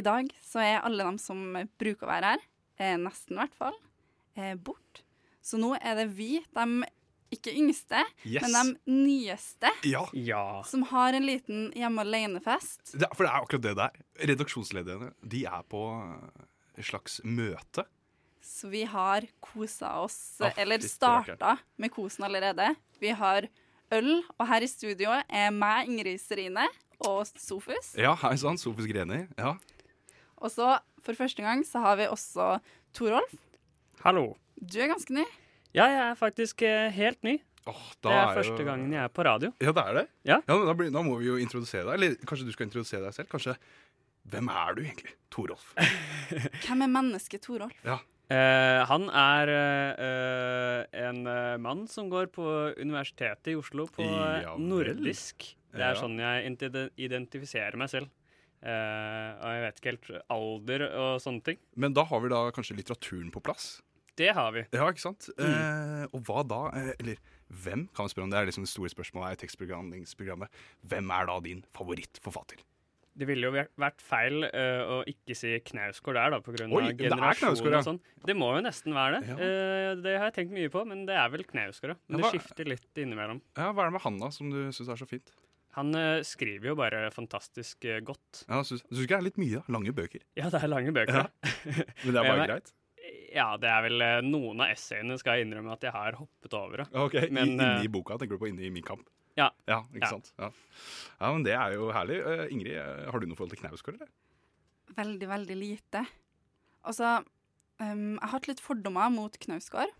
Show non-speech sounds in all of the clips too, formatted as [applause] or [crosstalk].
I dag så er alle de som bruker å være her, eh, nesten i hvert fall, eh, bort. Så nå er det vi, de ikke yngste, Yes. men de nyeste, Ja, Ja. som har en liten hjemme alene-fest. for det er akkurat det det er. Redaksjonslederne de er på et slags møte. Så vi har kosa oss, Å, eller starta med kosen allerede. Vi har øl, og her i studio er meg, Ingrid Serine, og Sofus. Ja, hei sann, Sofus Greni. Ja. Og så, for første gang, så har vi også Torolf. Hallo. Du er ganske ny. Ja, jeg er faktisk eh, helt ny. Åh, Det er jo- første gangen jeg er på radio. Ja, det er det? Ja. men da, blir, da må vi jo introdusere deg. Eller kanskje du skal introdusere deg selv? Kanskje Hvem er du egentlig? Torolf. [laughs] Hvem er mennesket Torolf? Ja. Eh, han er eh, eh, en eh, mann som går på Universitetet i Oslo på eh, Ja vel. nordisk. Det er Ja. sånn jeg ident- identifiserer meg selv. Eh, og jeg vet ikke helt alder og sånne ting. Men da har vi da kanskje litteraturen på plass? Det har vi. Ja, ikke sant? Eh, og hva da? Eh, eller hvem, kan vi spørre om det er liksom det store spørsmålet i tekstbehandlingsprogrammet. Hvem er da din favorittforfatter? Det ville jo vært- feil uh, å ikke si Knausgård der, da, på grunn av er generasjon og sånn. Det må jo nesten være det. Ja. Uh, det har jeg tenkt mye på, men det er vel Knausgård, ja. Men det skifter litt innimellom. Ja, Hva er det med han da, som du syns er så fint? Han eh, skriver jo bare fantastisk eh, godt. Ja, Syns ikke det er litt mye? Lange bøker. Ja, det er lange bøker. Ja. [laughs] Men det er bare Men- greit? Ja, det er vel eh, noen av essayene skal jeg innrømme at jeg har hoppet over. da. Ok, Men, I, Inni i boka? Tenker du på inni i Min kamp? Ja. Ja, ikke Ja. sant? Ja. ja, men Det er jo herlig. Uh, Ingrid, har du noe forhold til Knausgård, eller? Veldig, veldig lite. Altså, um, jeg har hatt litt fordommer mot Knausgård,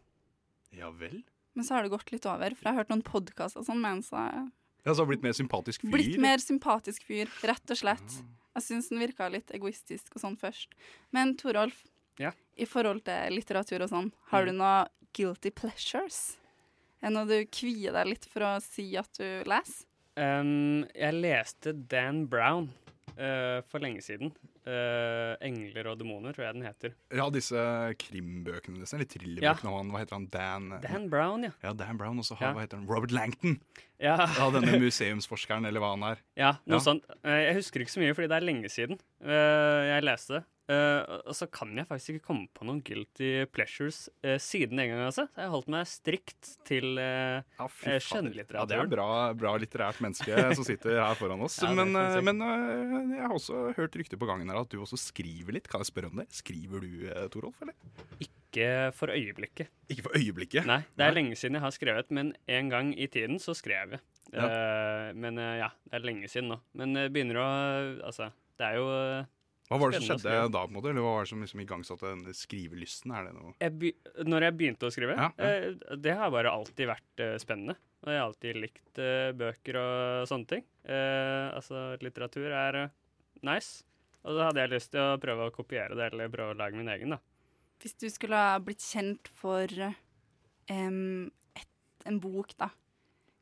Ja vel? men så har det gått litt over. For jeg har hørt noen podkaster sånn, men så jeg Ja, Så har blitt mer sympatisk fyr? blitt mer sympatisk fyr, rett og slett. Jeg syns den virka litt egoistisk og sånn først. Men Torolf, Ja. i forhold til litteratur og sånn, har du noe guilty pleasures? Er det noe du kvier deg litt for å si at du leser? Um, jeg leste Dan Brown uh, for lenge siden. Eh, 'Engler og demoner', tror jeg den heter. Ja, disse krimbøkene, nesten. Eller thrillerbøkene Ja. han. Hva heter han? Dan, Dan Brown, ja. Ja, Dan Brown. Og så har Ja. hva heter han? Robert Langton. Ja, Ja, denne [laughs] museumsforskeren, eller hva han er. ja noe Ja. sånt. Uh, jeg husker ikke så mye, fordi det er lenge siden uh, jeg leste det. Eh, og så kan jeg faktisk ikke komme på noen guilty pleasures uh, siden den gang. Altså. Så jeg har holdt meg strikt til uh, Ja, skjønnlitteraturen. Ja, det er bra, bra litterært menneske [laughs] som sitter her foran oss. Ja, men uh, men jeg har også hørt rykter på gangen her at du også skriver litt. Kan jeg spørre om det? Skriver du, Torolf? eller? ikke for øyeblikket. Ikke for øyeblikket. Nei, det er Nei. lenge siden jeg har skrevet, men en gang i tiden så skrev jeg. Ja. Men ja, det er lenge siden nå. Men begynner å Altså, det er jo Hva var det som skjedde da? på en måte? Eller hva var det som liksom igangsatte denne skrivelysten? Er det noe jeg be Når jeg begynte å skrive, Ja, ja. eh, det har bare alltid vært eh, spennende. Og jeg har alltid likt eh, bøker og sånne ting. Eh, altså, litteratur er eh, nice. Og så hadde jeg lyst til å prøve å kopiere det, eller prøve å lage min egen, da. Hvis du skulle ha blitt kjent for um, et, en bok, da,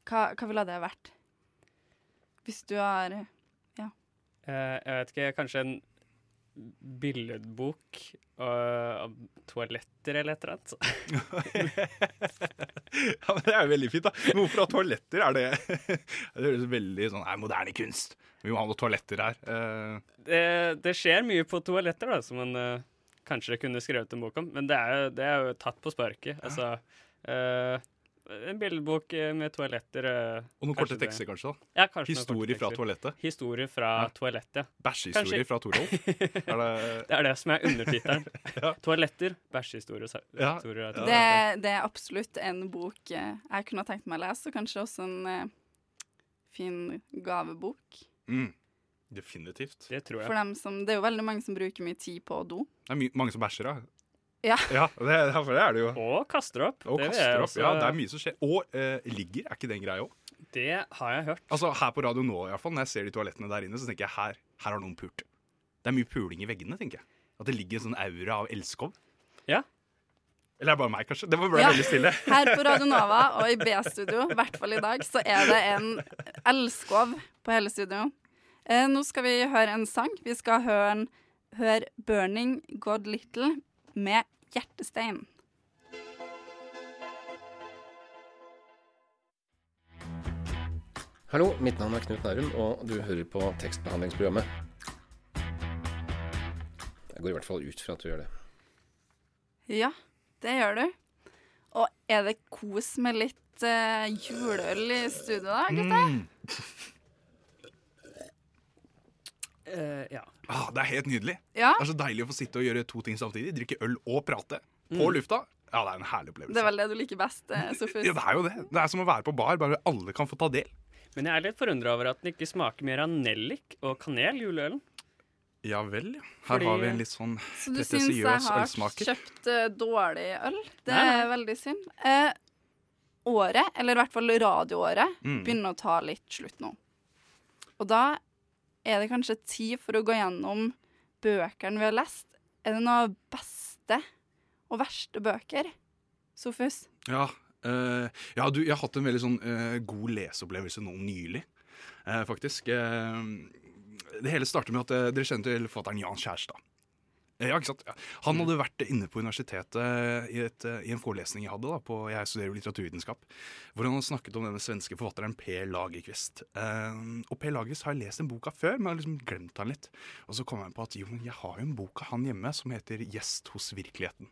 hva, hva ville det vært? Hvis du har Eh, jeg vet ikke, kanskje en billedbok og toaletter eller et eller annet. [laughs] Ja, men Det er jo veldig fint, da. Men hvorfor ha toaletter? Er det [laughs] Det høres veldig sånn er moderne kunst. Vi må ha noen toaletter her. Eh, Det, det skjer mye på toaletter, da, som man eh, kanskje kunne skrevet en bok om. Men det er jo, det er jo tatt på sparket. Altså eh, En billedbok eh, med toaletter eh, og noen korte tekster, kanskje. da Ja, kanskje korte fra toalettet. Historie fra Ja. toalettet. Bæsjehistorie fra Torolf. [laughs] Er det Det er det som er undertittelen. [laughs] Ja. Toaletter, bæsjehistorie. Ja. Ja. det, det er absolutt en bok eh, jeg kunne tenkt meg å lese, og kanskje også en fin gavebok. mm, Definitivt. Det tror For jeg. dem som, det er jo veldig mange som bruker mye tid på do. Det er my mange som bæsjer, da. Ja. ja det, for det er det jo. Og kaster opp. Og Det kaster opp. også- Ja, det er mye som skjer. Og eh, ligger, er ikke det en greie òg? Det har jeg hørt. Altså Her på Radio Nå, i hvert fall, når jeg ser de toalettene der inne, så tenker jeg her, her har noen pult. Det er mye puling i veggene, tenker jeg. At det ligger en sånn aura av elskov. Ja. Eller er det bare meg, kanskje? Det ble Ja. veldig stille. [laughs] Her på Radio Nova og i B-studio, i hvert fall i dag, så er det en elskov på hele studio. Eh, nå skal vi høre en sang. Vi skal høre, høre 'Burning God Little' med Hjertestein. Hallo, mitt navn er Knut Nærum, og du hører på tekstbehandlingsprogrammet. Jeg går i hvert fall ut fra at du gjør det. Ja, det gjør du. Og er det kos med litt uh, juleøl i studio da, gutter? Mm. Eh, ja. Ah, det er helt nydelig. Ja, Det er så deilig å få sitte og gjøre to ting samtidig. Drikke øl og prate. På lufta. Ja, det er en herlig opplevelse. det er vel det du liker best, eh, Sofus. Ja, det er jo det. Det er som å være på bar, bare alle kan få ta del. Men jeg er litt forundra over at den ikke smaker mer av nellik og kanel, juleølen. Ja vel, ja. Her Fordi- har vi en litt sånn Så du syns jeg har ølsmaker. kjøpt uh, dårlig øl? Det Nei, nei. er veldig synd. Eh, året, eller i hvert fall radioåret, Mm. begynner å ta litt slutt nå. Og da er det kanskje tid for å gå gjennom bøkene vi har lest. Er det noen beste og verste bøker? Sofus? Ja, eh, ja du, jeg har hatt en veldig sånn eh, god leseopplevelse nå nylig, eh, faktisk. Det hele starter med at dere kjenner til forfatteren Jan Kjærstad. Eh, Ja, ikke sant? Ja. Han hadde vært inne på universitetet i, et, eh, i en forelesning jeg hadde da, på Jeg studerer jo litteraturvitenskap, hvor han snakket om denne svenske forfatteren Per Lagerkvist. Uh, og Per Lagerkvist har jeg lest en bok av før, men har liksom glemt han litt. Og så kom jeg på at jo, men jeg har jo en bok av han hjemme som heter Gjest hos virkeligheten.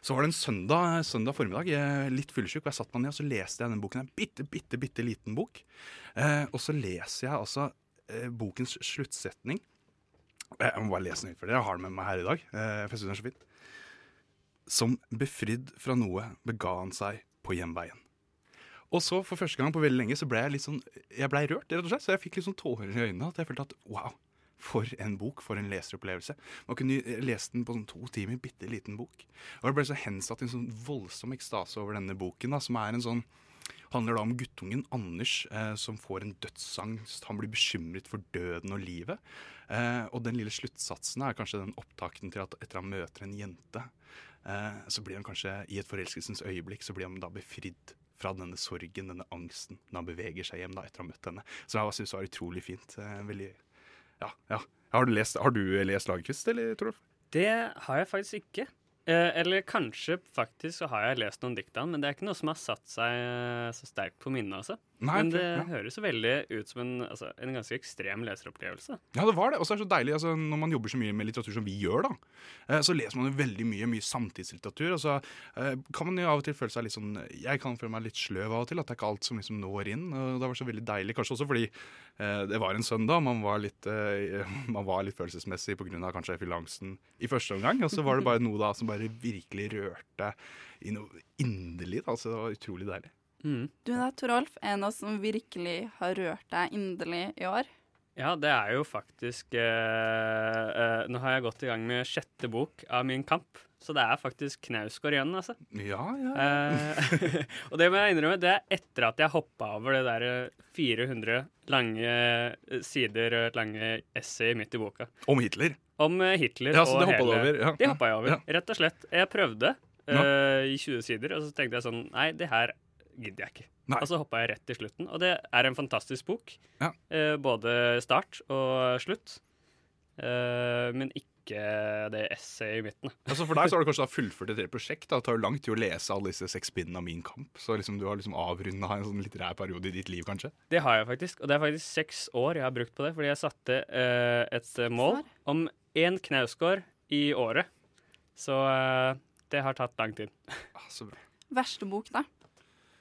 Så var det en søndag, søndag formiddag, litt fyllesyk, og jeg satt meg ned og så leste jeg den boken. En bitte, bitte, bitte liten bok. Uh, og så leser jeg altså uh, bokens sluttsetning. Eh, Jeg må bare lese den ut for dere. Jeg har den med meg her i dag. Eh, for jeg synes den er så fin. Som befridd fra noe bega han seg på hjemveien. Og så for første gang på veldig lenge så ble jeg litt sånn Jeg ble rørt, rett og slett. Så jeg fikk litt sånn tårer i øynene. At jeg følte at wow, for en bok, for en leseropplevelse. Man kunne lese den på sånn to timer, bitte liten bok. Og jeg ble så hensatt i en sånn voldsom ekstase over denne boken, da, som er en sånn handler da om guttungen Anders eh, som får en dødsangst. Han blir bekymret for døden og livet. Eh, og den lille sluttsatsen er kanskje den opptakten til at etter han møter en jente, eh, så blir han kanskje i et forelskelsens øyeblikk så blir han da befridd fra denne sorgen, denne angsten, når han beveger seg hjem da etter å ha møtt henne. Så jeg synes det var utrolig fint. Eh, veldig, ja, ja. Har du lest, har du lest Lagerkvist, eller, Torolf? Det har jeg faktisk ikke. Eh, eller kanskje faktisk så har jeg lest noen dikt av han, men det er ikke noe som har satt seg eh, så sterkt på minnet. Altså. Nei, men det ja. høres jo veldig ut som en, altså, en ganske ekstrem leseropplevelse. Ja, det var det. Og så er det så deilig altså, når man jobber så mye med litteratur som vi gjør, da. Eh, så leser man jo veldig mye, mye samtidslitteratur. Og så eh, kan man jo av og til føle seg litt sånn Jeg kan føle meg litt sløv av og til. At det er ikke alt som liksom når inn. Og det var så veldig deilig, kanskje også fordi eh, det var en søndag. Man var litt, [laughs] man var litt følelsesmessig pga. kanskje fyllangsten i første omgang. Og så var det bare noe da som bare virkelig rørte i noe inderlig. Altså, Så det var utrolig deilig. Mm. Du da, Torolf, er det noe som virkelig har rørt deg inderlig i år? Ja, det er jo faktisk eh, eh, Nå har jeg gått i gang med sjette bok av Min kamp, så det er faktisk Knausgård igjen, altså. Ja, ja. Eh, [laughs] og det må jeg innrømme, det er etter at jeg hoppa over det der eh, 400 lange eh, sider eh, lange essay midt i boka. Om Hitler. Om eh, Hitler Ja, så og det hoppa du hele over, ja. Det hoppa jeg over, Ja. rett og slett. Jeg prøvde eh, i 20 sider, og så tenkte jeg sånn Nei, det her gidder jeg ikke. Nei. Og så hoppa jeg rett til slutten. Og det er en fantastisk bok. Ja. Eh, både start og slutt. Eh, men ikke det essayet i midten. Altså For deg så har du [laughs] kanskje da fullført et helt prosjekt. Da. Det tar jo lang tid å lese alle disse seks bindene av Min kamp. Så liksom du har liksom avrunda en sånn litterær periode i ditt liv, kanskje. Det har jeg faktisk. Og det er faktisk seks år jeg har brukt på det, fordi jeg satte eh, et eh, mål om én knausgård i året. Så eh, det har tatt lang tid. Ah, så bra. Verste bok, da?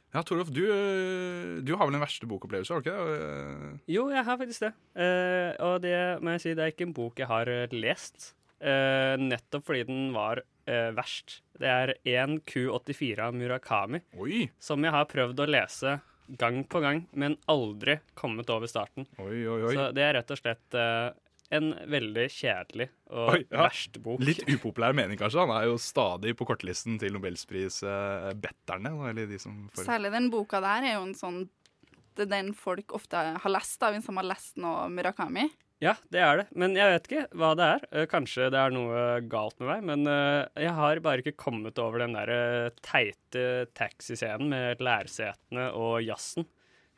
Ja, Torolf, du, øh, du har vel en verste bokopplevelse, har du ikke det? Øh, Jo, jeg har faktisk det. Uh, og det må jeg si, det er ikke en bok jeg har eh, lest. Uh, nettopp fordi den var uh, verst. Det er 1 Q84 av Murakami, Oi, som jeg har prøvd å lese gang på gang, men aldri kommet over starten. oi, oi. Så det er rett og slett eh, en veldig kjedelig og Oi, ja. verst bok. Litt upopulær mening, kanskje. Han er jo stadig på kortlisten til nobelsprisbetterne. eller får... Særlig den boka der er jo en sånn det er den folk ofte har lest, da, hvis de har lest noe Murakami. Ja, det er det. Men jeg vet ikke hva det er. Eh, Kanskje det er noe galt med meg, men eh, jeg har bare ikke kommet over den der eh, teite taxiscenen med lærsetene og jazzen.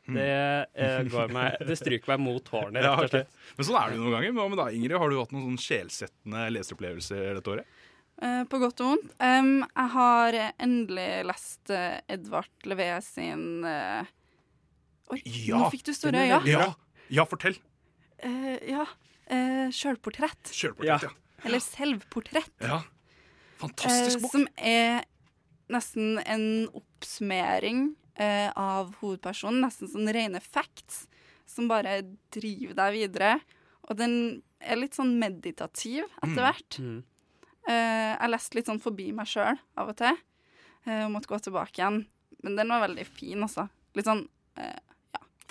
Det, eh, går meg, det stryker meg mot hårene, [laughs] rett og slett. Ja, okay. Men sånn er det jo noen ganger. Hva med deg, Ingrid? Har du hatt noen sånn sjelsettende leseropplevelser dette året? Eh, på godt og vondt. Um, jeg har endelig lest uh, Edvard Levé sin uh... Oi, Ja, nå fikk du store øyne. Ja. Ja, ja fortell. Eh, ja. Uh, Sjølportrett. Kjøreportrett, ja. Eller selvportrett. ja. Fantastisk bok. som er nesten en oppsummering eh, av hovedpersonen. Nesten sånn rene facts som bare driver deg videre. Og den er litt sånn meditativ etter Mm. hvert. Mm. Eh, jeg leste litt sånn forbi meg sjøl av og til. eh, og måtte gå tilbake igjen. Men den var veldig fin, altså. Litt sånn eh,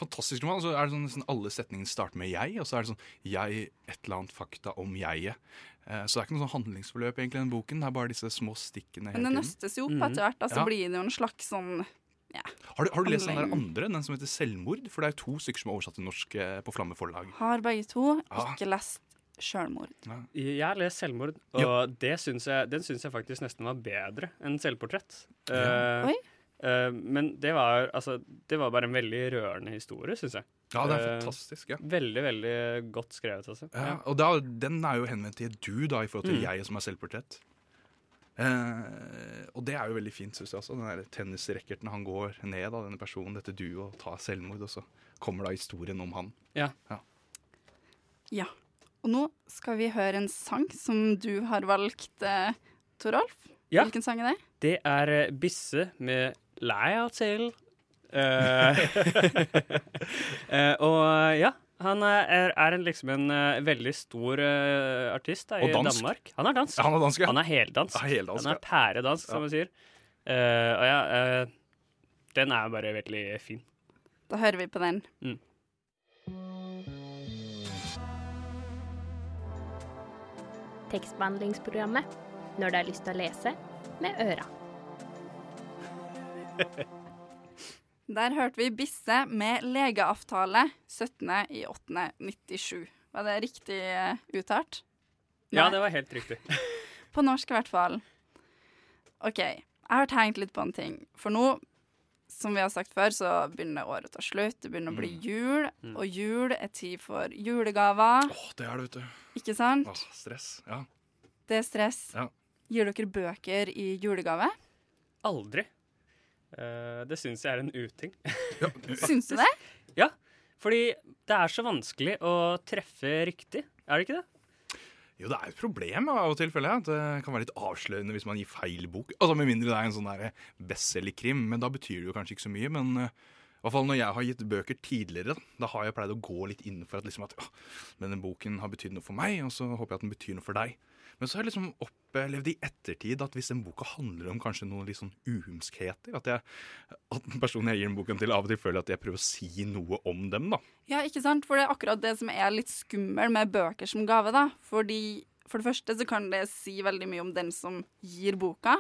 Fantastisk roman. Så er det sånn nesten alle setningene starter med 'jeg', og så er det sånn 'jeg', et eller annet fakta om jeget. Eh, Så det er ikke noe sånn handlingsforløp egentlig i den boken. Det er bare disse små stikkene Men det nøstes jo opp etter hvert. Altså så Ja. blir det jo en slags sånn Har du, har du lest den der andre, den som heter 'Selvmord'? For det er to stykker som er oversatt til norsk eh, på Flamme forlag. Har begge to Ja. ikke lest sjølmord. Jeg har lest selvmord, og det syns jeg, den syns jeg faktisk nesten var bedre enn selvportrett. Ja. Uh, Oi. eh, men det var, altså, det var bare en veldig rørende historie, syns jeg. Ja, det er fantastisk. ja. Veldig, veldig godt skrevet, altså. Ja, og da, den er jo henvendt til du, da, i forhold til Mm. jeg som er selvportrett. Eh, og det er jo veldig fint, syns jeg også. Den tennisracketen han går ned av denne personen, dette duoet, og tar selvmord, og så kommer da historien om han. Ja. Ja, Og nå skal vi høre en sang som du har valgt, eh, Torolf. Ja. Hvilken sang er det? Det er eh, Bisse med Lei av til. Eh, [laughs] eh, og ja, han er, er en, liksom en uh, veldig stor uh, artist da, i dansk. Danmark. Han er dansk. Han er dansk, ja. Han er heldansk. Ja, heldansk, han er pæredansk, som Ja. man sier. Uh, og ja, eh, den er bare veldig fin. Da hører vi på den. Tekstbehandlingsprogrammet når du har lyst til å lese med øra. [laughs] Der hørte vi Bisse med legeavtale 17.08.97. Var det riktig eh, uttalt? Ja, det var helt riktig. [laughs] På norsk i hvert fall. OK. Jeg har tenkt litt på en ting. For nå, som vi har sagt før, så begynner året å ta slutt. Det begynner å bli jul. Mm. Og jul er tid for julegaver. Åh, det er det, vet du. Ikke sant? Åh, stress. Ja. Det er stress. Ja. Gir dere bøker i julegave? Aldri. Eh, det syns jeg er en uting. [laughs] Syns du det? Ja. Fordi det er så vanskelig å treffe riktig. Er det ikke det? Jo, det er et problem av og til, føler jeg. At det kan være litt avslørende hvis man gir feil bok. Altså Med mindre det er en sånn der bestselgerkrim, men da betyr det jo kanskje ikke så mye. Men uh, i hvert fall når jeg har gitt bøker tidligere, da, da har jeg pleid å gå litt inn for at liksom at «Åh, denne boken har betydd noe for meg, og så håper jeg at den betyr noe for deg. Men så har jeg liksom opplevd i ettertid at hvis den boka handler om kanskje noen litt sånn uhumskheter, at, jeg, at den personen jeg gir den boken til, av og til føler at jeg prøver å si noe om dem, da. Ja, ikke sant? For det er akkurat det som er litt skummel med bøker som gave, da. Fordi for det første så kan det si veldig mye om den som gir boka.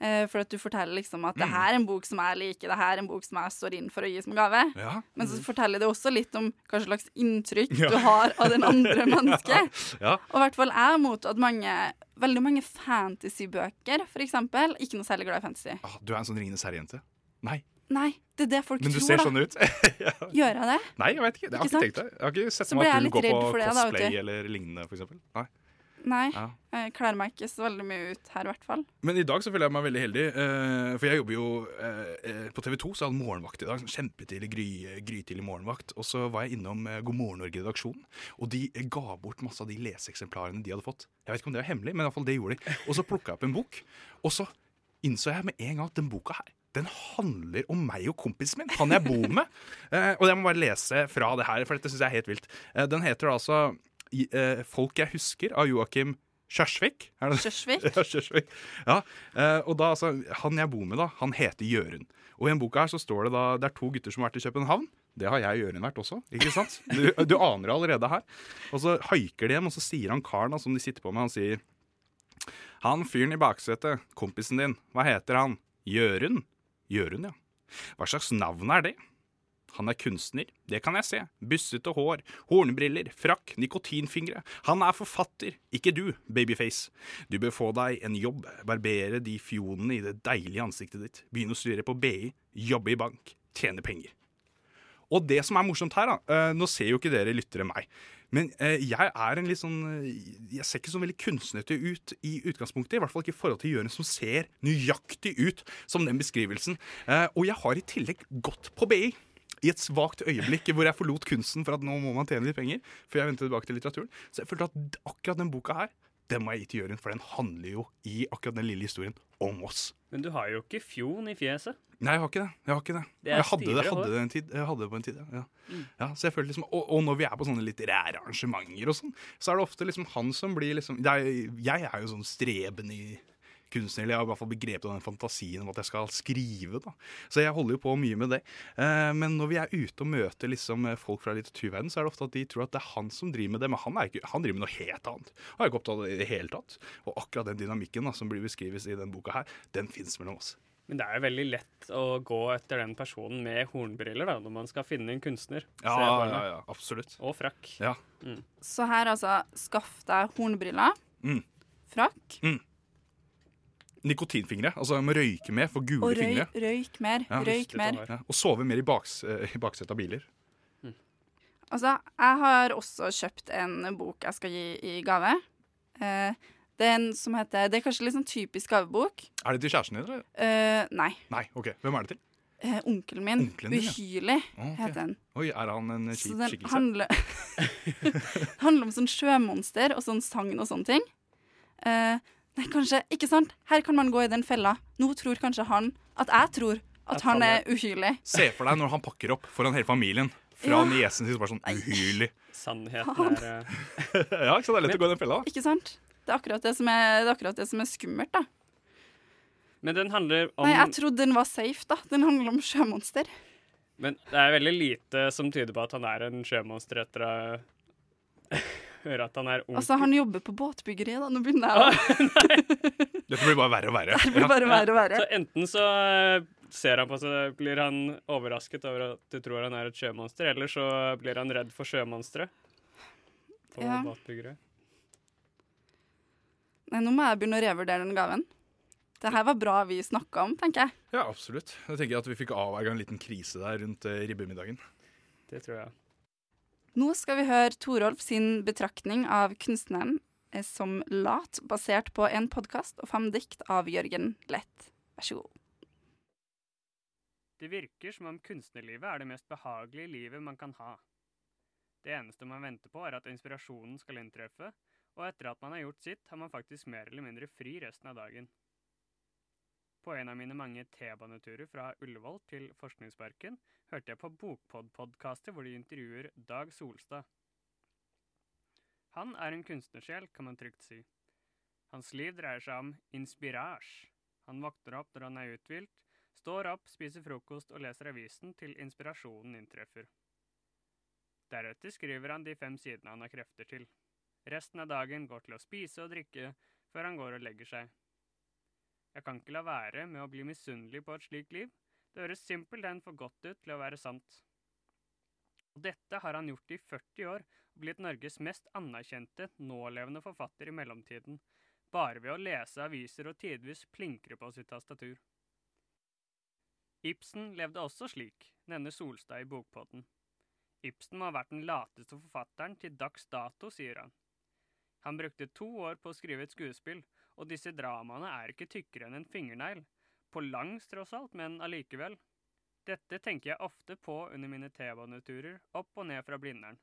Eh, for at du forteller liksom at det Mm. her er en bok som jeg liker, det her er en bok som jeg står inn for å gi som gave. Ja, Men så forteller det også litt om hva slags inntrykk Ja. du har av den andre [laughs] [laughs] mennesket. ja. Og i hvert fall jeg har mottatt mange, veldig mange fantasybøker, eksempel. Ikke noe særlig glad i fantasy. Ah, du er en sånn Ringenes herre-jente? Nei. Nei, det er det folk tror. Men du tror, ser da. sånn ut. [laughs] Gjør jeg det? Nei, jeg vet ikke. Det har Ikke ikke, tenkt det. Jeg har ikke sett Så meg at du går på cosplay det, da, eller lignende, eksempel. Nei. Nei. Ja. Jeg kler meg ikke så veldig mye ut her, i hvert fall. Men i dag så føler jeg meg veldig heldig, eh, for jeg jobber jo eh, eh, på TV 2, så jeg hadde morgenvakt i dag. sånn Kjempetidlig, gry, grytidlig morgenvakt. Og så var jeg innom eh, God morgen Norge-redaksjonen, og de eh, ga bort masse av de leseeksemplarene de hadde fått. Jeg vet ikke om det var hemmelig, men i hvert fall det gjorde de. Og så plukka jeg opp en bok, og så innså jeg med en gang at den boka her den handler om meg og kompisen min, han jeg bor med. Eh, og jeg må bare lese fra det her, for dette syns jeg er helt vilt. Eh, den heter altså eh, 'Folk jeg husker' av Joakim Kjørsvik. Kjørsvik. [laughs] Ja, Kjørsvik. Ja, eh, og da, altså, Han jeg bor med, da, han heter Jørund. Og i en boka her så står det da det er to gutter som har vært i København. Det har jeg og Jørund vært også. ikke sant? Du, du aner det allerede her. Og så haiker de hjem, og så sier han karen da, som de sitter på med, han sier Han fyren i baksetet, kompisen din, hva heter han? Jørund? Jørund, ja. Hva slags navn er det? Han er kunstner, det kan jeg se. Bussete hår, hornbriller, frakk, nikotinfingre. Han er forfatter, ikke du, babyface. Du bør få deg en jobb, barbere de fionene i det deilige ansiktet ditt, begynne å studere på BI, jobbe i bank, tjene penger. Og det som er morsomt her, da eh, Nå ser jo ikke dere lyttere meg. Men eh, jeg er en litt sånn eh, Jeg ser ikke så veldig kunstnete ut i utgangspunktet. I hvert fall ikke i forhold til Jørund, som ser nøyaktig ut som den beskrivelsen. Og jeg har i tillegg gått på BI. I et svakt øyeblikk hvor jeg forlot kunsten for at nå må man tjene litt penger. Før jeg vendte tilbake til litteraturen. Så jeg følte at akkurat den boka her, den må jeg gi til Jørund, for den handler jo i akkurat den lille historien om oss. Men du har jo ikke fjon i fjeset. Nei, jeg har ikke det. Jeg har ikke det. Det jeg hadde det, hadde det en tid. Jeg hadde det på en tid, ja. ja. Mm. ja så jeg føler liksom, og, og når vi er på sånne litterære arrangementer og sånn, så er det ofte liksom han som blir liksom er, Jeg er jo sånn streben i kunstner, eller jeg har i hvert fall begrepet av den fantasien om at jeg skal skrive. da. Så jeg holder jo på mye med det. Eh, men når vi er ute og møter liksom eh, folk fra litteraturverdenen, så er det ofte at de tror at det er han som driver med det, men han, er ikke, han driver med noe helt annet. Han er ikke opptatt av det i det hele tatt. Og akkurat den dynamikken da, som blir beskrives i den boka her, den fins mellom oss. Men det er jo veldig lett å gå etter den personen med hornbriller da, når man skal finne en kunstner. Ja, ja, ja, absolutt. Og frakk. Ja. Så her, altså, skaff deg hornbriller, Mm. frakk, Nikotinfingre. Altså jeg må røyke mer, få gule og røy, fingre. røyk mer. Ja. Røyk mer. Ja, og sove mer i, baks, eh, i baksetet av biler. Altså, jeg har også kjøpt en bok jeg skal gi i gave. Eh, det er en som heter Det er kanskje litt sånn typisk gavebok. Er det til kjæresten din, eller? Eh, nei. Nei, ok. Hvem er det til? Eh, onkelen min. Onkelen din, ja. Uhyrlig, Ok. heter den. Oi, er han en kjip skikkelse? den handler, [laughs] handler om sånn sjømonster og sånn sagn og sånne ting. Eh, nei, kanskje Ikke sant? Her kan man gå i den fella. Nå tror kanskje han at jeg tror at, han er uhyrlig. Se for deg når han pakker opp foran hele familien. Fra Ja. niesen sin, bare sånn uhyrlig. Sannheten er eh, [laughs] ja, ikke sant? Det er lett å gå i den fella. Ikke sant? Det er akkurat det som er, det er, akkurat det som er skummelt, da. Men den handler om Nei, jeg trodde den var safe, da. Den handler om sjømonster. Men det er veldig lite som tyder på at han er en sjømonster etter å [laughs] høre at han er onkel Altså, han jobber på båtbyggeri, da. Nå begynner jeg å [laughs] Dette blir bare verre og verre. [laughs] Det blir bare verre og verre. Så enten så eh, ser han på seg, blir han overrasket over at du tror han er et sjømonster, eller så blir han redd for sjømonstre. På Ja. båtbyggere. Nei, nå må jeg begynne å revurdere den gaven. Det her var bra vi snakka om, tenker jeg. Ja, absolutt. Jeg tenker at vi fikk avverga en liten krise der rundt eh, ribbemiddagen. Det tror jeg. Nå skal vi høre Torolf sin betraktning av kunstneren eh, som lat, basert på en podkast og fem dikt av Jørgen Lett. Vær så god. Det virker som om kunstnerlivet er det mest behagelige livet man kan ha. Det eneste man venter på, er at inspirasjonen skal inntreffe, og etter at man har gjort sitt, har man faktisk mer eller mindre fri resten av dagen. På en av mine mange T-baneturer fra Ullevål til Forskningsparken hørte jeg på Bokpod-podkastet hvor de intervjuer Dag Solstad. Han er en kunstnersjel, kan man trygt si. Hans liv dreier seg om inspirasj. Han våkner opp når han er uthvilt, står opp, spiser frokost og leser avisen til inspirasjonen inntreffer. Deretter skriver han de fem sidene han har krefter til. Resten av dagen går til å spise og drikke før han går og legger seg. Jeg kan ikke la være med å bli misunnelig på et slikt liv. Det høres simpelthen for godt ut til å være sant. Og dette har han gjort i 40 år og blitt Norges mest anerkjente nålevende forfatter i mellomtiden, bare ved å lese aviser og tidvis plinkre på sitt tastatur. Ibsen levde også slik, nevner Solstad i Bokpodden. Ibsen må ha vært den lateste forfatteren til dags dato, sier han. Han brukte to år på å skrive et skuespill, og disse dramaene er ikke tykkere enn en fingernegl. På langs, tross alt, men allikevel. Dette tenker jeg ofte på under mine T-baneturer opp og ned fra Blindern.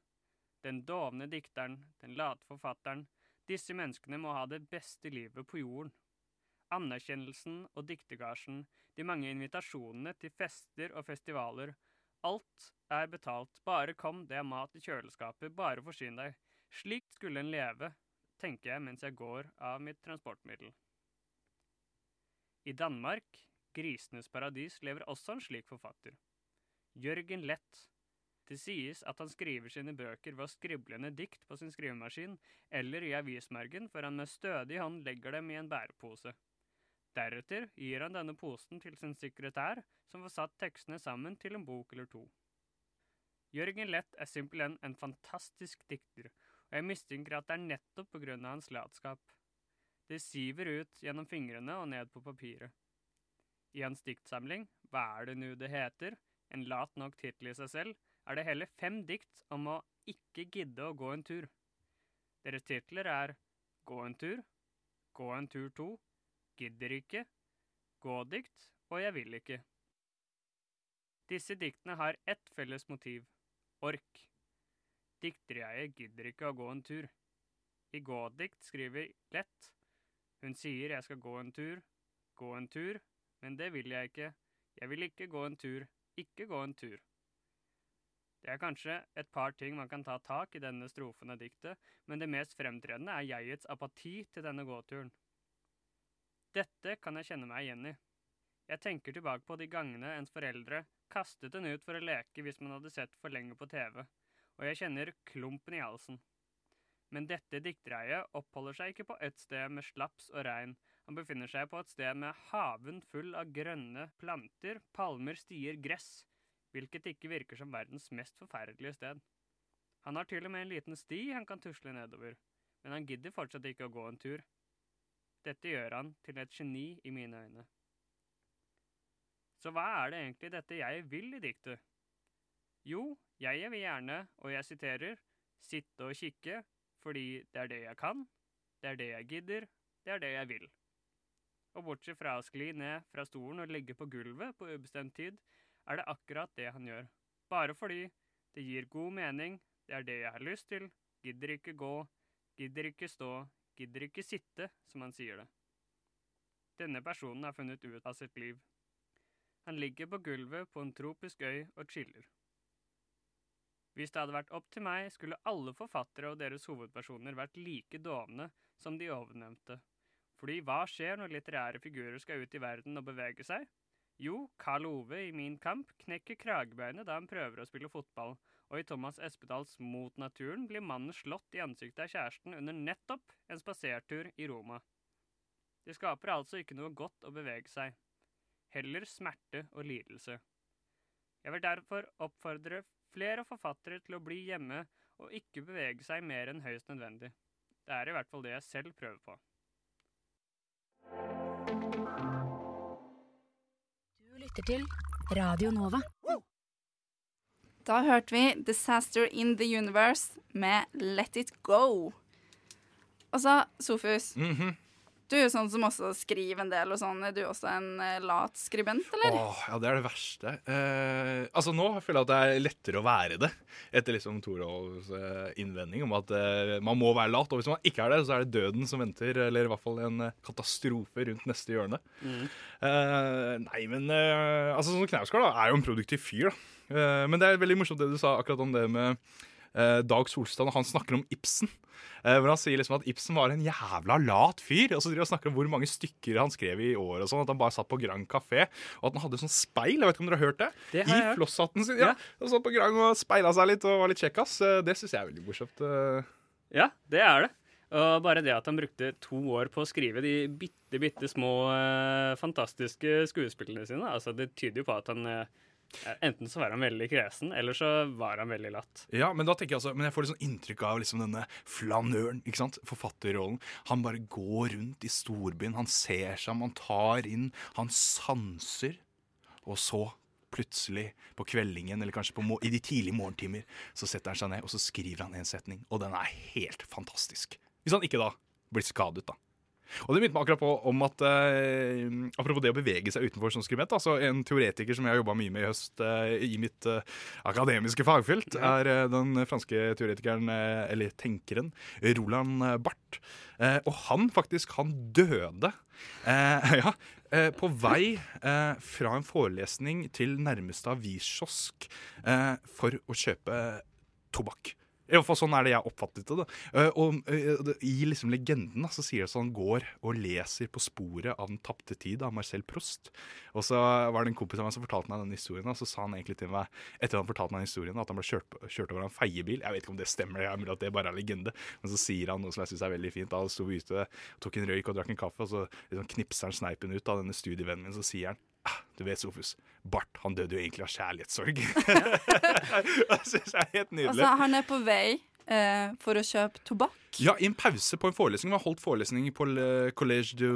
Den dovne dikteren, den late forfatteren, disse menneskene må ha det beste livet på jorden. Anerkjennelsen og diktergasjen, de mange invitasjonene til fester og festivaler, alt er betalt, bare kom, det er mat i kjøleskapet, bare forsyn deg. Slikt skulle en leve, tenker jeg mens jeg går av mitt transportmiddel. I Danmark, grisenes paradis, lever også en slik forfatter. Jørgen Lett. Det sies at han skriver sine bøker ved å skrible ned dikt på sin skrivemaskin eller i avismergen før han med stødig hånd legger dem i en bærepose. Deretter gir han denne posen til sin sekretær, som får satt tekstene sammen til en bok eller to. Jørgen Lett er simpelthen en fantastisk dikter, og jeg mistenker at det er nettopp på grunn av hans latskap. Det siver ut gjennom fingrene og ned på papiret. I hans diktsamling Hva er det nu det heter? En lat nok tittel i seg selv, er det hele fem dikt om å ikke gidde å gå en tur. Deres titler er Gå en tur, Gå en tur to, Gidder ikke, Gå-dikt og Jeg vil ikke. Disse diktene har ett felles motiv ork. Dikterjeget gidder ikke å gå en tur. I gådikt skriver Lett Hun sier jeg skal gå en tur, gå en tur, men det vil jeg ikke, jeg vil ikke gå en tur, ikke gå en tur. Det er kanskje et par ting man kan ta tak i denne strofen av diktet, men det mest fremtredende er jegets apati til denne gåturen. Dette kan jeg kjenne meg igjen i. Jeg tenker tilbake på de gangene ens foreldre kastet en ut for å leke hvis man hadde sett for lenge på TV, og jeg kjenner klumpen i halsen. Men dette diktereiet oppholder seg ikke på et sted med slaps og regn, han befinner seg på et sted med haven full av grønne planter, palmer, stier, gress, hvilket ikke virker som verdens mest forferdelige sted. Han har til og med en liten sti han kan tusle nedover, men han gidder fortsatt ikke å gå en tur. Dette gjør han til et geni i mine øyne. Så hva er det egentlig dette jeg vil i diktet? Jo, jeg vil gjerne, og jeg siterer, sitte og kikke, fordi det er det jeg kan, det er det jeg gidder, det er det jeg vil. Og bortsett fra å skli ned fra stolen og ligge på gulvet på ubestemt tid, er det akkurat det han gjør. Bare fordi det gir god mening, det er det jeg har lyst til, gidder ikke gå, gidder ikke stå, gidder ikke sitte, som han sier det. Denne personen har funnet ut av sitt liv. Han ligger på gulvet på en tropisk øy og chiller. Hvis det hadde vært opp til meg, skulle alle forfattere og deres hovedpersoner vært like dovne som de ovennevnte. Fordi hva skjer når litterære figurer skal ut i verden og bevege seg? Jo, Karl Ove i Min kamp knekker kragebeinet da han prøver å spille fotball, og i Thomas Espedals Mot naturen blir mannen slått i ansiktet av kjæresten under nettopp en spasertur i Roma. Det skaper altså ikke noe godt å bevege seg. Heller smerte og lidelse. Jeg vil derfor oppfordre flere forfattere til å bli hjemme og ikke bevege seg mer enn høyst nødvendig. Det er i hvert fall det jeg selv prøver på. Du lytter til Radio Nova. Da hørte vi 'Disaster in the Universe' med 'Let It Go'. Og så, Mm Mhm. Du er jo sånn som også skriver en del, og sånn. Er du også en eh, lat skribent, eller? Åh, ja, det er det verste. Eh, altså Nå føler jeg at det er lettere å være det, etter liksom Torolds eh, innvending om at eh, man må være lat. Og hvis man ikke er det, så er det døden som venter, eller i hvert fall en eh, katastrofe rundt neste hjørne. Eh, nei, men eh, altså sånn Knausgård da, er jo en produktiv fyr, da. Eh, men det er veldig morsomt det du sa akkurat om det med Dag Solstad, og han snakker om Ibsen. Eh, hvor han sier liksom at Ibsen var en jævla lat fyr. Og så driver han snakker om hvor mange stykker han skrev i år. og sånn, At han bare satt på Grand Café. Og at han hadde sånn speil. Jeg vet ikke om dere har hørt det? Det har I flosshatten sin. Ja, Han satt på Grand og speila seg litt og var litt kjekkas. Eh, Det syns jeg er veldig morsomt. eh. Ja, det er det. Og bare det at han brukte to år på å skrive de bitte, bitte små eh, fantastiske skuespillene sine, altså det tyder jo på at han eh, Enten så var han veldig kresen, eller så var han veldig latt. Ja, men da tenker jeg altså, men jeg får litt sånn inntrykk av liksom denne flanøren, ikke sant? forfatterrollen. Han bare går rundt i storbyen, han ser seg om, han tar inn, han sanser. Og så, plutselig, på kveldingen, eller kanskje i de tidlige morgentimer, så setter han seg ned, og så skriver han en setning, og den er helt fantastisk. Hvis han ikke da blir skadet, da. Og det minnet meg akkurat på om at eh, Apropos det å bevege seg utenfor som skribent. Altså en teoretiker som jeg har jobba mye med i høst eh, i mitt eh, akademiske fagfelt, er eh, den franske teoretikeren, eh, eller tenkeren, Roland Barth. Eh, og han faktisk, han døde eh, [laughs] ja, eh, på vei eh, fra en forelesning til nærmeste aviskiosk eh, for å kjøpe tobakk. I hvert fall Sånn er det jeg oppfattet det. Eh, og eh, I liksom legenden så sier det sånn han går og leser på sporet av Den tapte tid av Marcel Prost. Og så var det en kompis av meg som fortalte meg den historien, og så sa han egentlig til meg etter han fortalte meg historien, at han ble kjørt, kjørt over en feiebil. Jeg vet ikke om det stemmer, jeg mener at det bare er legende. Men så sier han noe som jeg syns er veldig fint. Da sto vi ute, tok en røyk og drakk en kaffe, og så liksom knipser han sneipen ut av denne studievennen min, så sier han Du vet, Sofus, Bart han døde jo egentlig av kjærlighetssorg. [laughs] [laughs] det syns jeg er helt nydelig. Altså, han er på vei eh, for å kjøpe tobakk Ja, I en pause på en forelesning. Vi har holdt forelesning på Le Collège de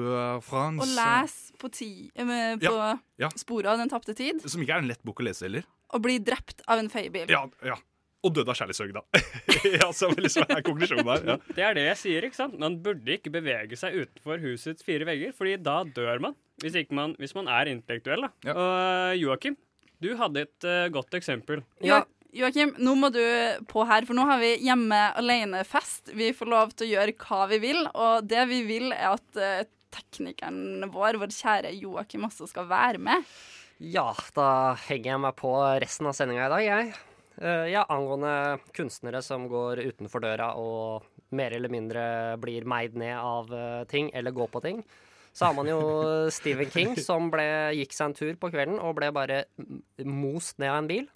France. og les på, ti, eh, på Ja, ja. sporet av den tapte tid, Som ikke er en lett bok å lese heller. og bli drept av en feiebil. Ja, ja. Og døde av kjærlighetssorg, da. [laughs] ja, så liksom er konklusjonen der. Ja. Det er det jeg sier, ikke sant? Man burde ikke bevege seg utenfor husets fire vegger, fordi da dør man. Hvis, ikke man, hvis man er intellektuell, da. Ja. Og eh, Joakim, du hadde et uh, godt eksempel. Ja. Joakim, nå må du på her, for nå har vi hjemme alene-fest. Vi får lov til å gjøre hva vi vil, og det vi vil, er at eh, teknikeren vår, vår kjære Joakim, også skal være med. Ja, da henger jeg meg på resten av sendinga i dag, jeg. Eh, ja, angående kunstnere som går utenfor døra og mer eller mindre blir meid ned av eh, ting, eller går på ting. Så har man jo [laughs] Stephen King, som ble, gikk seg en tur på kvelden og ble bare most ned av en bil.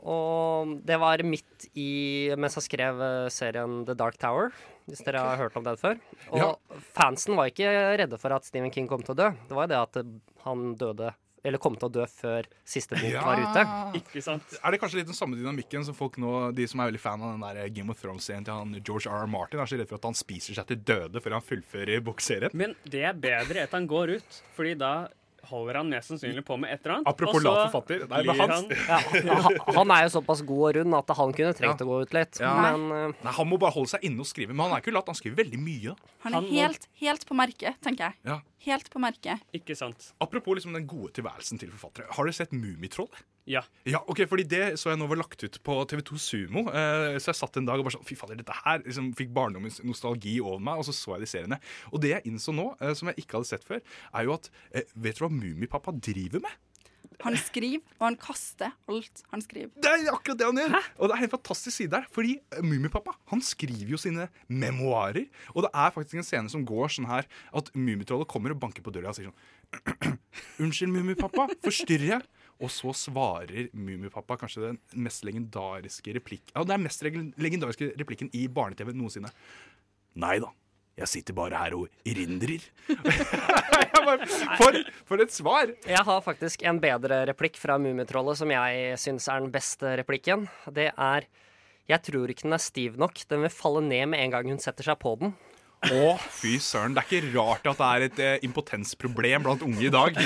Og det var midt i mens jeg skrev eh, serien The Dark Tower, hvis dere har hørt om den før. Og Ja. fansen var ikke redde for at Stephen King kom til å dø. Det var jo det at han døde Eller kom til å dø før siste bok Ja. var ute. [laughs] Ikke sant? Er det kanskje litt den samme dynamikken som folk nå, de som er veldig fan av den der Game of Thrones-serien til han George R. R. Martin, er så redd for at han spiser seg til døde før han fullfører bokserien? Men det er bedre at han går ut, fordi da holder han mest sannsynlig på med et eller annet. Apropos og så lat forfatter, nei, det er hans. han Ja, han- er jo såpass god og rund at han kunne trengt Ja. å gå ut litt. Ja. Men uh... Nei, Han må bare holde seg inne og skrive. Men han er ikke lat, han skriver veldig mye. Han er helt, helt på merket, tenker jeg. Ja. Helt på merket. Ikke sant? Apropos liksom den gode tilværelsen til forfattere. Har dere sett Mummitroll? Ja. Ja, ok, fordi Det så jeg nå var lagt ut på TV2 Sumo. Eh, så jeg satt en dag og bare sånn Fy fader, dette her liksom fikk barndommens nostalgi over meg. Og så så jeg de seriene. Og det jeg innså nå, eh, som jeg ikke hadde sett før, er jo at eh, Vet du hva Mummipappa driver med? Han skriver, og han kaster alt han skriver. Det er akkurat det han gjør! Og det er en fantastisk side der. Fordi eh, Mummipappa han skriver jo sine memoarer. Og det er faktisk en scene som går sånn her at Mummitrollet kommer og banker på døra og sier sånn [clears throat] Unnskyld, Mummipappa, forstyrrer jeg? Og så svarer Mummipappa kanskje den mest legendariske replikken Ja, er mest legendariske replikken i barne-TV noensinne. Nei da. Jeg sitter bare her og erindrer. [laughs] For, for et svar! jeg har faktisk en bedre replikk fra Mummitrollet som jeg syns er den beste replikken. Det er Jeg tror ikke den er stiv nok. Den vil falle ned med en gang hun setter seg på den. Å, fy søren. Det er ikke rart at det er et eh, impotensproblem blant unge i dag.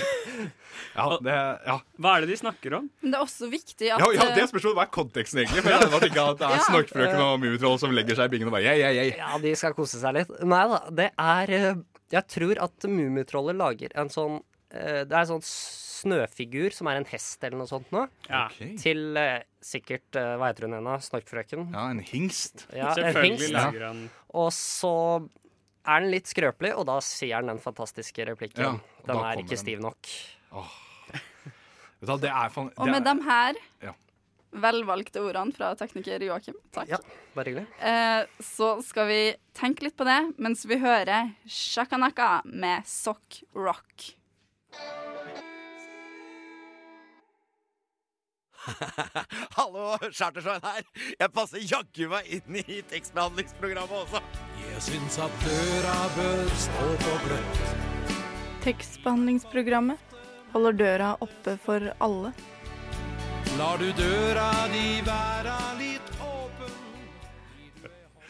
Ja, det, ja. Hva er det de snakker om? Men det er også viktig at ja, ja det spørsmålet, spørs hva er konteksten, egentlig. For jeg vet ikke at Det er Ja. snorkfrøken og Mummitroll som legger seg i bingen og bare yeah, yeah, yeah. Ja, de skal kose seg litt. Nei da, det er eh, Jeg tror at Mummitrollet lager en sånn eh, Det er en sånn snøfigur som er en hest eller noe sånt nå. Ja, Ok. Til eh, sikkert eh, Hva heter hun ennå? Snorkfrøken? Ja, en hingst. Ja, en Selvfølgelig hingst. lager han Og så er den litt skrøpelig, og da sier den den fantastiske replikken. Ja, den er ikke den. stiv nok. Du det er fan... Og med er- de her Ja. velvalgte ordene fra tekniker Joakim, takk. Ja, bare hyggelig. Eh, så skal vi tenke litt på det mens vi hører Shakanaka med Sock Rock. [laughs] Hallo, Chartersveien her. Jeg passer jaggu meg inn i tekstbehandlingsprogrammet også. Jeg syns at døra bør stå på gløtt. Tekstbehandlingsprogrammet holder døra oppe for alle. Lar du døra di være litt åpen?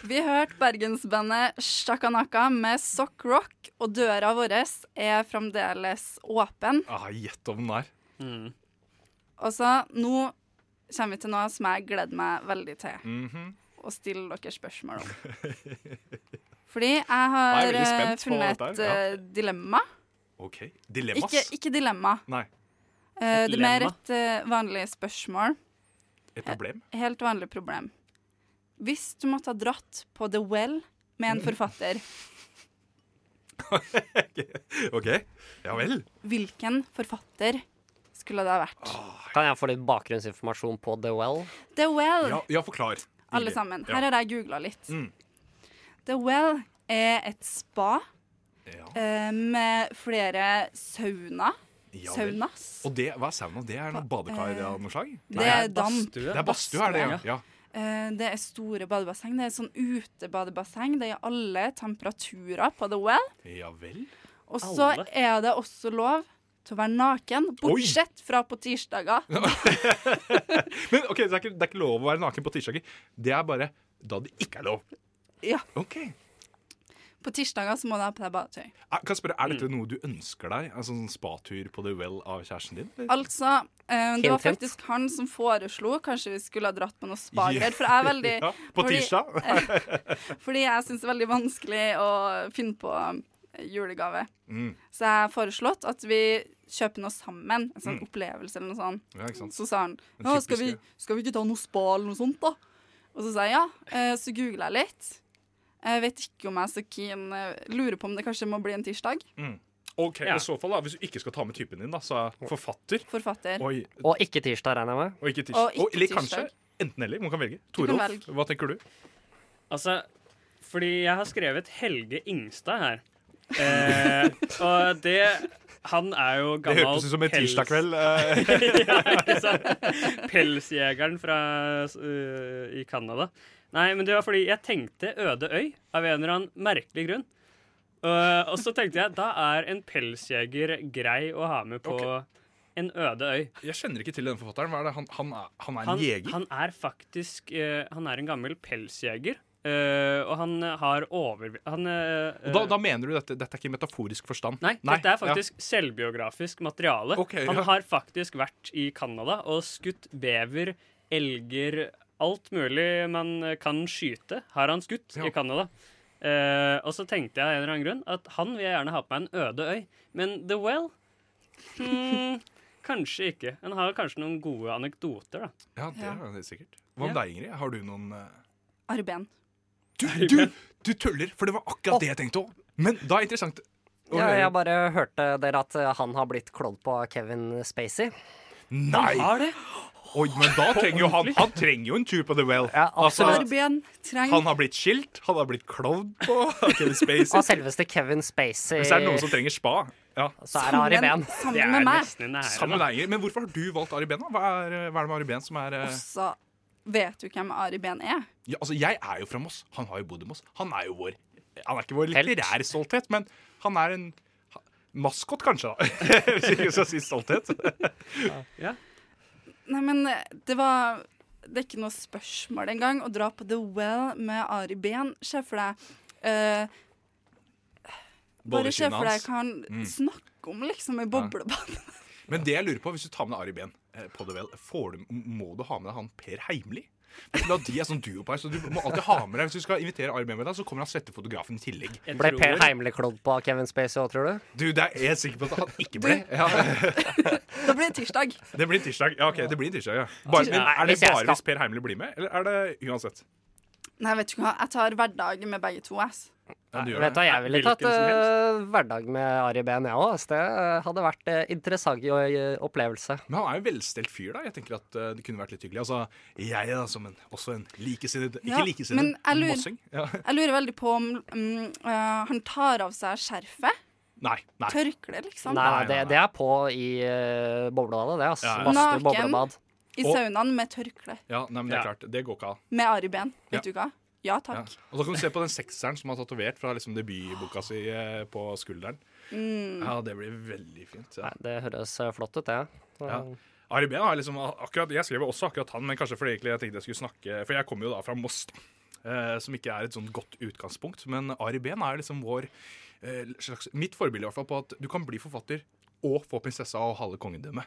Vi hørte bergensbandet Shakanaka med Sock Rock, og døra vår er fremdeles åpen. Ah, Gjett om den er. mm. Og så nå kommer vi til noe som jeg gleder meg veldig til Mhm. Å stille dere spørsmål om. [laughs] Fordi jeg har Nei, eh, funnet et her, eh, dilemma. OK. Dilemmas. Ikke, ikke dilemma. Nei. Uh, det er mer et uh, vanlig spørsmål. Et problem? Helt vanlig problem. Hvis du måtte ha dratt på The Well med en forfatter, [laughs] OK. Ja vel. hvilken forfatter skulle det ha vært? Kan jeg få litt bakgrunnsinformasjon på The Well? The Well, Ja, ja forklar. Alle sammen. Her har jeg googla litt. Mm. The Well er et spa Ja. eh, med flere sauna. Ja. Saunas. Og det, hva er sauna? Det er noe badekar av noe slag? Det er damp. badstue. Det er badstue, er det? Ja. ja. Eh, Det er store badebasseng. Det er sånn utebadebasseng. Det er alle temperaturer på The Well. Ja vel. Og så er det også lov til å være naken, bortsett fra på tirsdager. [laughs] Men ok, det er, ikke, det er ikke lov å være naken på tirsdager. Det er bare da det ikke er lov. Ja. Ok. På tirsdager så må du ha på deg badetøy. Kan spørre, er dette noe du ønsker deg? Altså sånn spatur på The Well av kjæresten din? eller? Altså, eh, det var faktisk han som foreslo Kanskje vi skulle ha dratt på noe spager. For jeg er veldig [laughs] Ja, på fordi- tirsdag? [laughs] Fordi jeg syns det er veldig vanskelig å finne på julegave. Mm. Så jeg har foreslått at vi kjøper noe sammen. En sånn Mm. opplevelse eller noe sånt. Ja, ikke sant. Så sa han ja, skal, vi, skal vi ikke ta noe spa eller noe sånt, da? Og så sa jeg ja. Eh, Så googla jeg litt. Jeg vet ikke om jeg er så keen. eh, Lurer på om det kanskje må bli en tirsdag. Mm. Ok, I så fall, da, hvis du ikke skal ta med typen din, da, så er forfatter Forfatter. Oi. Og ikke tirsdag, regner jeg med. Og ikke tirsdag. Og ikke eller kanskje enten-eller. Man kan velge. Torolf, hva tenker du? Altså, fordi jeg har skrevet Helge Ingstad her. Eh, og det Han er jo gammel Det høres hørtes ut som en pels- tirsdag kveld. eh. [laughs] ja, ikke sant? Pelsjegeren fra, uh, i Canada. Nei, men det var fordi jeg tenkte Øde øy av en eller annen merkelig grunn. Og- og så tenkte jeg da er en pelsjeger grei å ha med på en øde øy. Jeg kjenner ikke til den forfatteren. Hva er det? Han, han, er, han er en Han, jeger? han er faktisk uh, Han er en gammel pelsjeger. Eh, og han har over... Han, uh, da, da mener du dette, dette er ikke i metaforisk forstand? Nei, dette er faktisk selvbiografisk materiale. Okay, Han ja. har faktisk vært i Canada og skutt bever, elger Alt mulig man kan skyte, har han skutt i Canada. Uh, og så tenkte jeg av en eller annen grunn at han vil jeg gjerne ha på meg en øde øy. Men The Well hmm, [laughs] Kanskje ikke. Han har kanskje noen gode anekdoter, da. Ja, det Ja. er det sikkert. Hva med deg, Ingrid? Har du noen Arben. Du, du, du tuller! For det var akkurat det jeg tenkte òg. Men da er det interessant å Ja, høre- jeg bare hørte dere at eh, han har blitt klådd på Kevin Spacey. Nei! Har det? Oi, men da trenger jo han Han trenger jo en tur på The Well. Altså, Arben trenger han har blitt skilt, han har blitt klovn på Kevin Spacey. Av selveste Kevin Spacey. Hvis det er noen som trenger spa, ja. Så er det Ari Ben. sammen Det er med meg. nesten i nære, Sammen med deg, Ingrid. Men hvorfor har du valgt Ari Behn? da? Hva er, hva er det med Ari Behn som er eh, Så vet du hvem Ari Behn er? ja, Altså, jeg er jo fra Moss. Han har jo bodd i Moss. Han er jo vår Han er ikke vår litterære stolthet, men han er en maskot, kanskje, da. [laughs] Hvis vi ikke skal si stolthet. [laughs] Ja. Nei, men eh, det var Det er ikke noe spørsmål engang å dra på The Well med Ari Behn. Se for deg uh, Bare se for deg hva han Mm. snakker om, liksom, i boblebad. [laughs] Men det jeg lurer på, hvis du tar med deg Ari Behn eh, på det vel, får du, må du ha med deg han Per Heimli? For De er sånn duopar, så du må alltid ha med deg Hvis du skal invitere Ari Behn med deg, så kommer han svette fotografen i tillegg. Ble Per Heimli klådd på Kevin Spacey òg, tror du? Du, det er jeg sikker på at han ikke ble. Ja. [laughs] det blir en tirsdag. Det blir en tirsdag. Ja, ok, det blir en tirsdag, ja. Bare, men er det bare hvis Per Heimli blir med, eller er det uansett? Nei, vet du hva, jeg tar hverdag med begge to. ass. Ja, du gjør Vet du, hva, jeg ville tatt uh, hverdag med Ari Behn, jeg òg. Det eh, hadde vært uh, interessant opplevelse. Men han er jo en velstelt fyr, da. Jeg tenker at uh, det kunne vært litt hyggelig. Altså, jeg da, som en, også en likesinnet Ja, Ikke likesinnet, men mossing. Ja. Jeg lurer veldig på om um, han tar av seg skjerfet. Nei. nei. Tørkle, liksom. Nei, det, det er på i uh, boblebadet, det. Altså. Ja, ja. Naken boblebad. I Og- saunaen med tørkle. Ja, nei, men det er klart. Det går ikke av. Med Ari Behn. Vet Ja. du hva? Ja Ja. takk. Og så kan du se på den sekseren som har tatovert fra liksom debutboka si eh, på skulderen. Mm. Ja, det blir veldig fint. Ja. Nei, det høres eh, flott ut, det. Ja. Ja. Ari Behn har liksom akkurat, Jeg skrev også akkurat han, men kanskje fordi jeg tenkte jeg skulle snakke For jeg kommer jo da fra Moss, eh, som ikke er et sånn godt utgangspunkt. Men Ari Behn er liksom vår eh, slags Mitt forbilde i hvert fall på at du kan bli forfatter og få prinsessa og halve kongedømmet.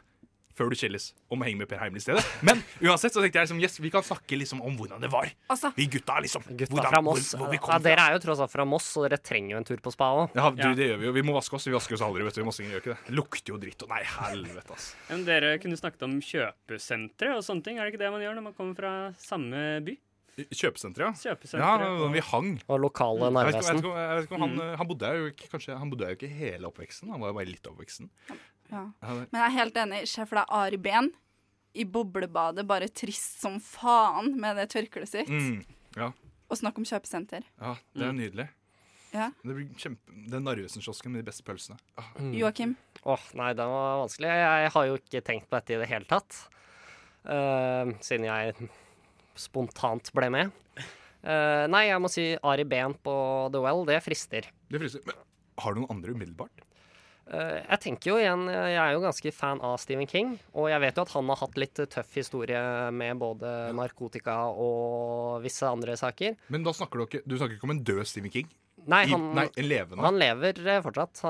Før du skilles om å henge med Per Heimly i stedet. Men uansett så tenkte jeg liksom, yes, vi kan snakke liksom om hvordan det var. Altså, Vi gutta, liksom. Gutta hvordan- fra Moss. Hvor, hvor ja, dere er jo tross alt fra Moss, så dere trenger jo en tur på spa òg. Ja, du, det gjør vi jo. Vi må vaske oss. Vi vasker oss aldri, vet du. Mossinger gjør ikke det. Lukter jo dritt og Nei, helvete, ass. Men dere kunne snakket om kjøpesentre og sånne ting. Er det ikke det man gjør når man kommer fra samme by? Kjøpesenteret, ja. Kjøpesenter, Ja, Ja, vi hang. Og lokale Jeg vet, ikke- jeg vet Narvesen. ikke, jeg vet ikke om han, Mm. han bodde jo ikke kanskje, Han bodde jo ikke hele oppveksten. Han var jo bare litt oppveksten. Ja. Men jeg er helt enig. Se for deg Ari Behn i boblebadet, bare trist som faen med det tørkleet sitt. Mm, ja, Og snakk om kjøpesenter. ja, det er nydelig. Ja. Det blir kjempe, Den Narvesen-kiosken med de beste pølsene. Ah, Mm. Joakim? Åh, nei, det var vanskelig. Jeg har jo ikke tenkt på dette i det hele tatt. Uh, siden jeg spontant ble med. Uh, nei, jeg må si Ari Behn på The Well. Det frister. Det frister. Men har du noen andre umiddelbart? Eh, Jeg tenker jo igjen, jeg er jo ganske fan av Stephen King, og jeg vet jo at han har hatt litt tøff historie med både narkotika og visse andre saker. Men da snakker du ikke Du snakker ikke om en død Stephen King? Nei, I- han, nei, levende? han lever eh, fortsatt.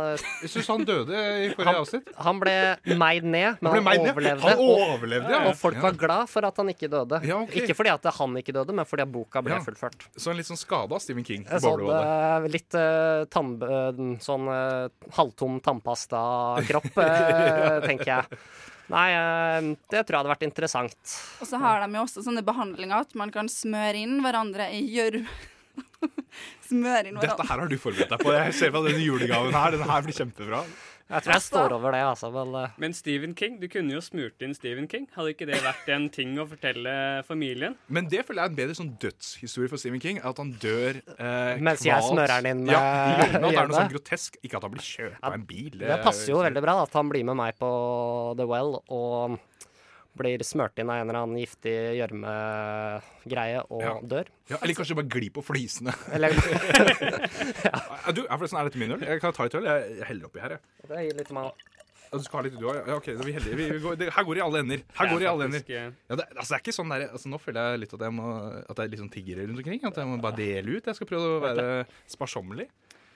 Jeg syns han døde i forrige Han, avsnitt. han ble meid ned, men Han han, overlevde. Han overlevde, ja. Og folk var glad for at han ikke døde. Ja, okay. Ikke fordi at han ikke døde, men fordi at boka ble Ja. fullført. Så en litt sånn skada Stephen King. i Sånn, eh, litt uh, tann, eh, sånn eh, halvtom tannpastakropp, uh, [laughs] tenker jeg. Nei, eh, det tror jeg hadde vært interessant. Og så har de jo også sånne behandlinger at man kan smøre inn hverandre i gjørme. [laughs] smøre inn Dette her har du forberedt deg på. Jeg ser på denne julegaven her. Den her blir kjempebra. Jeg tror jeg står over det, altså. Men, uh... Men Stephen King, du kunne jo smurt inn Stephen King. Hadde ikke det vært en ting å fortelle familien? Men det føler jeg er en bedre sånn dødshistorie for Stephen King. At han dør eh, Mens jeg smører den inn ja, At det er noe sånn grotesk. Ikke at han blir kjørt av en bil. det passer jo veldig bra at han blir med meg på The Well og blir smørt inn av en eller annen giftig gjørmegreie og Ja. dør. Ja, eller kanskje bare glir på flisene. [laughs] Eller [laughs] Ja, Du, er forresten, er dette min øl? Jeg kan ta et øl. Jeg heller oppi her, jeg. Det gir litt meg. Du skal ha litt, du òg? Ja, OK, vi heldige. Vi, vi går, det, her går det i alle ender. Her går det i alle ender. Ja, det, altså, det er ikke sånn der, altså, Nå føler jeg litt at jeg må At jeg er litt sånn tiggere rundt omkring. At jeg må bare dele ut. Jeg skal prøve å være sparsommelig.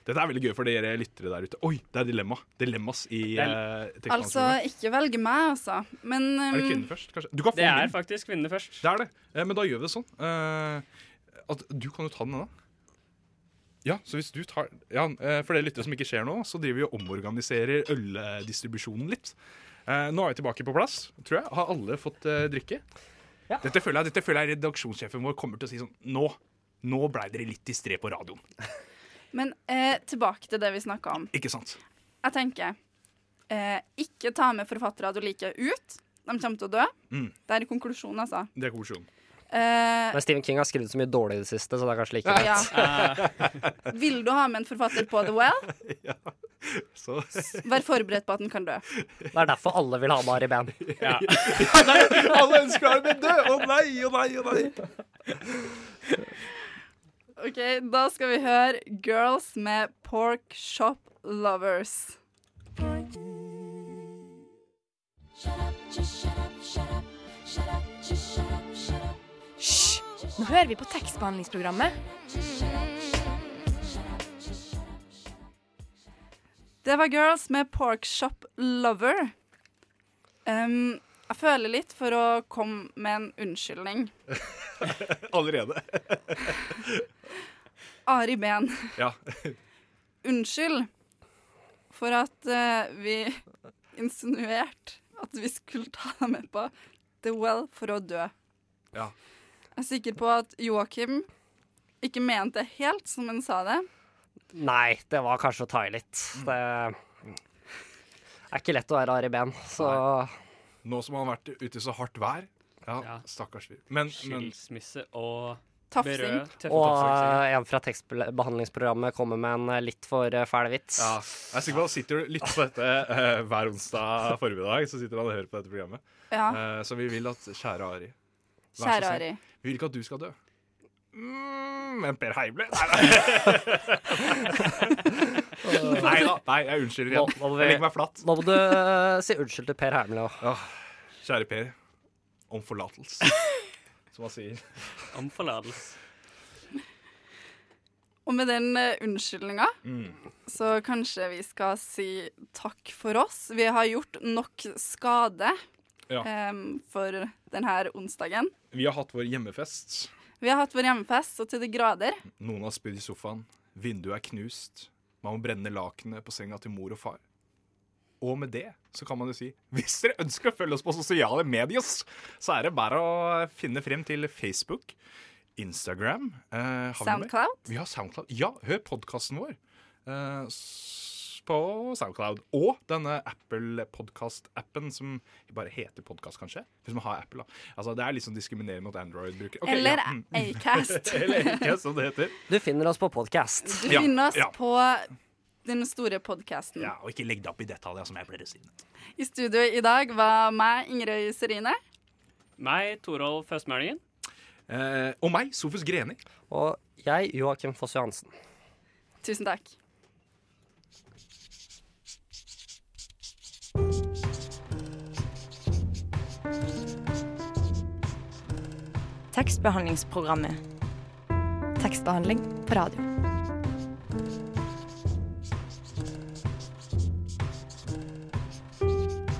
Dette er veldig gøy for dere lyttere der ute. Oi, det er dilemma. Dilemmas i uh, Altså, ikke velge meg, altså. Men Er det um, kvinner først, kanskje? Du kan få Det er min. faktisk kvinnene først. Det er det. Eh, men da gjør vi det sånn. eh, at du kan jo ta den, da. Ja, så hvis du tar Ja, eh, For det lyttere som ikke skjer nå, så driver vi og omorganiserer øldistribusjonen litt. Eh, nå er vi tilbake på plass, tror jeg. Har alle fått eh, drikke? Dette, føler jeg, dette føler jeg redaksjonssjefen vår kommer til å si sånn Nå nå blei dere litt distré på radioen. Men eh, tilbake til det vi snakka om. Ikke sant? Jeg tenker eh, ikke ta med forfattere du liker, ut. De kommer til å dø. Mm. Det er konklusjonen, altså. Det er konklusjonen. Eh, Men Stephen King har skrevet så mye dårlig i det siste, så det er kanskje like greit. ja. [laughs] Vil du ha med en forfatter på The Well, [laughs] Så vær forberedt på at den kan dø. Det er derfor alle vil ha med Ari Behn. [laughs] Ja. Alle ønsker Ari Behn død! Å nei, å nei, å nei! OK, da skal vi høre Girls med Pork Shop Lovers. Hysj! Nå hører vi på tekstbehandlingsprogrammet. Det var Girls med Pork Shop Lover. Um, jeg føler litt for å komme med en unnskyldning. [laughs] Allerede. Ari Behn, Ja. [laughs] unnskyld for at uh, vi insinuerte at vi skulle ta deg med på The Well for å dø. Ja. Jeg er sikker på at Joakim ikke mente det helt som han sa det. Nei, det var kanskje å ta i litt. Det er ikke lett å være Ari Behn, så Nå som han har vært ute i så hardt vær. Ja, Ja. stakkars fyr. Men, men Skilsmisse og Tafsing. Og eh, en fra tekstbehandlingsprogrammet kommer med en eh, litt for eh, fæl vits. ja, jeg er sikker på at han sitter og lytter på dette eh, hver onsdag formiddag. Så sitter han og hører på dette programmet. Ja, Eh, så vi vil at kjære Ari kjære. Ari. Vi vil ikke at du skal dø. Mm, men Per Heimle Nei, nei. [laughs] nei da. Nei, jeg unnskylder igjen. nå, må Jeg legger meg flatt. nå må du si unnskyld til Per Heimle òg. Kjære Per. Om forlatelse, som han sier. Om forlatelse. Og med den uh, unnskyldninga Mm. så kanskje vi skal si takk for oss. Vi har gjort nok skade Ja. um, for denne onsdagen. Vi har hatt vår hjemmefest. Vi har hatt vår hjemmefest, og til de grader. Noen har spydd i sofaen. Vinduet er knust. Man må brenne lakenet på senga til mor og far. Og med det så kan man jo si hvis dere ønsker å følge oss på sosiale medier, så er det bare å finne frem til Facebook, Instagram eh, har vi? Soundcloud. Vi har Soundcloud. Ja, hør podkasten vår eh, på Soundcloud. Og denne Apple Podcast-appen som bare heter podkast, kanskje. Hvis man har Apple, da. Altså, det er litt sånn diskriminerende mot Android-brukere. Okay, Eller ja, mm. Acast. [laughs] Eller Acast, som det heter. Du finner oss på podkast. Du Ja, finner oss ja. på den store podkasten. Ja, og ikke legg det opp i detaljer, som jeg pleier å si. I studio i dag var meg, Ingerøy Serine. Meg, Torolf Høstmælingen. Eh, og meg, Sofus Greni. Og jeg, Joakim Foss Johansen. Tusen takk. Tekstbehandlingsprogrammet. Tekstbehandling på radio.